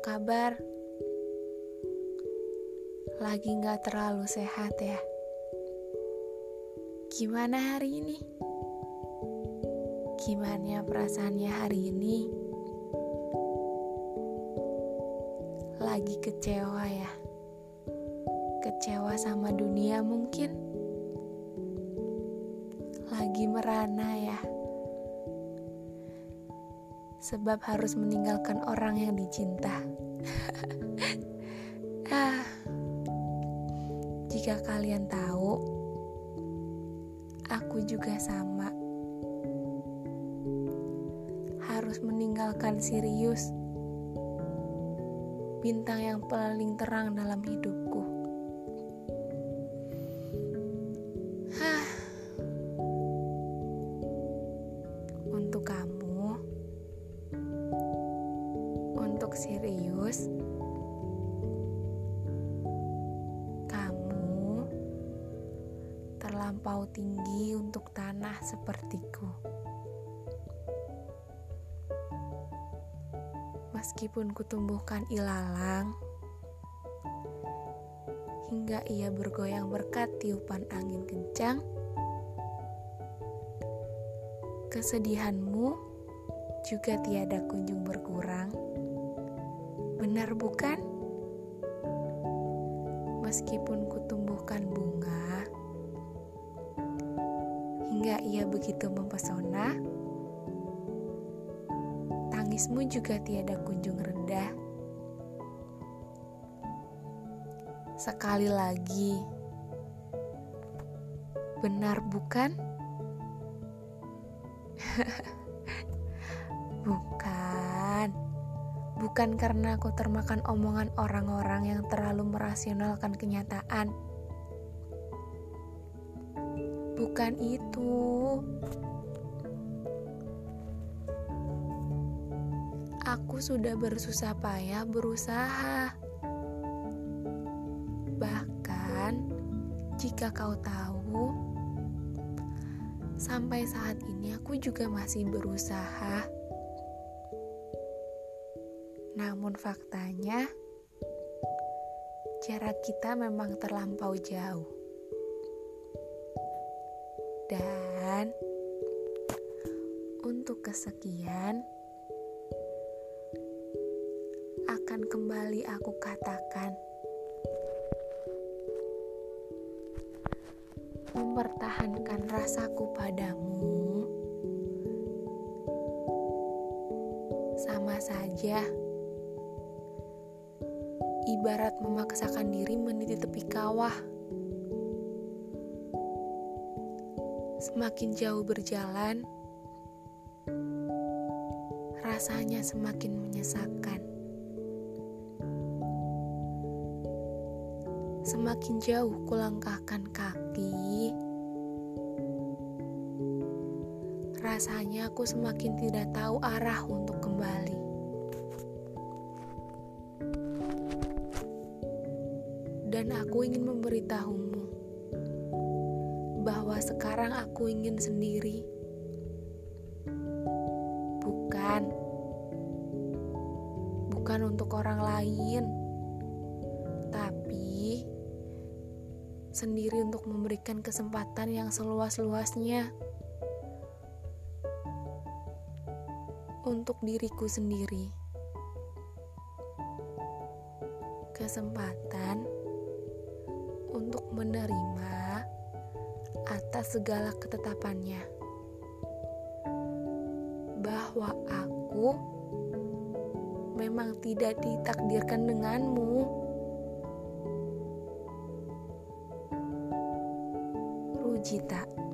kabar? Lagi gak terlalu sehat ya? Gimana hari ini? Gimana perasaannya hari ini? Lagi kecewa ya? Kecewa sama dunia mungkin? Lagi merana ya? Sebab harus meninggalkan orang yang dicinta. ah, jika kalian tahu, aku juga sama. Harus meninggalkan Sirius, bintang yang paling terang dalam hidupku. Serius, kamu terlampau tinggi untuk tanah sepertiku. Meskipun kutumbuhkan ilalang, hingga ia bergoyang berkat tiupan angin kencang, kesedihanmu juga tiada kunjung berkurang. Benar bukan? Meskipun kutumbuhkan bunga hingga ia begitu mempesona, tangismu juga tiada kunjung rendah. Sekali lagi, benar bukan? bukan. Bukan karena aku termakan omongan orang-orang yang terlalu merasionalkan kenyataan. Bukan itu. Aku sudah bersusah payah berusaha. Bahkan jika kau tahu, sampai saat ini aku juga masih berusaha namun faktanya, jarak kita memang terlampau jauh. Dan untuk kesekian, akan kembali aku katakan, mempertahankan rasaku padamu sama saja ibarat memaksakan diri meniti tepi kawah. Semakin jauh berjalan, rasanya semakin menyesakkan. Semakin jauh kulangkahkan kaki, rasanya aku semakin tidak tahu arah untuk kembali. Dan aku ingin memberitahumu bahwa sekarang aku ingin sendiri. Bukan, bukan untuk orang lain, tapi sendiri untuk memberikan kesempatan yang seluas-luasnya untuk diriku sendiri. Kesempatan untuk menerima atas segala ketetapannya bahwa aku memang tidak ditakdirkan denganmu. Rujita.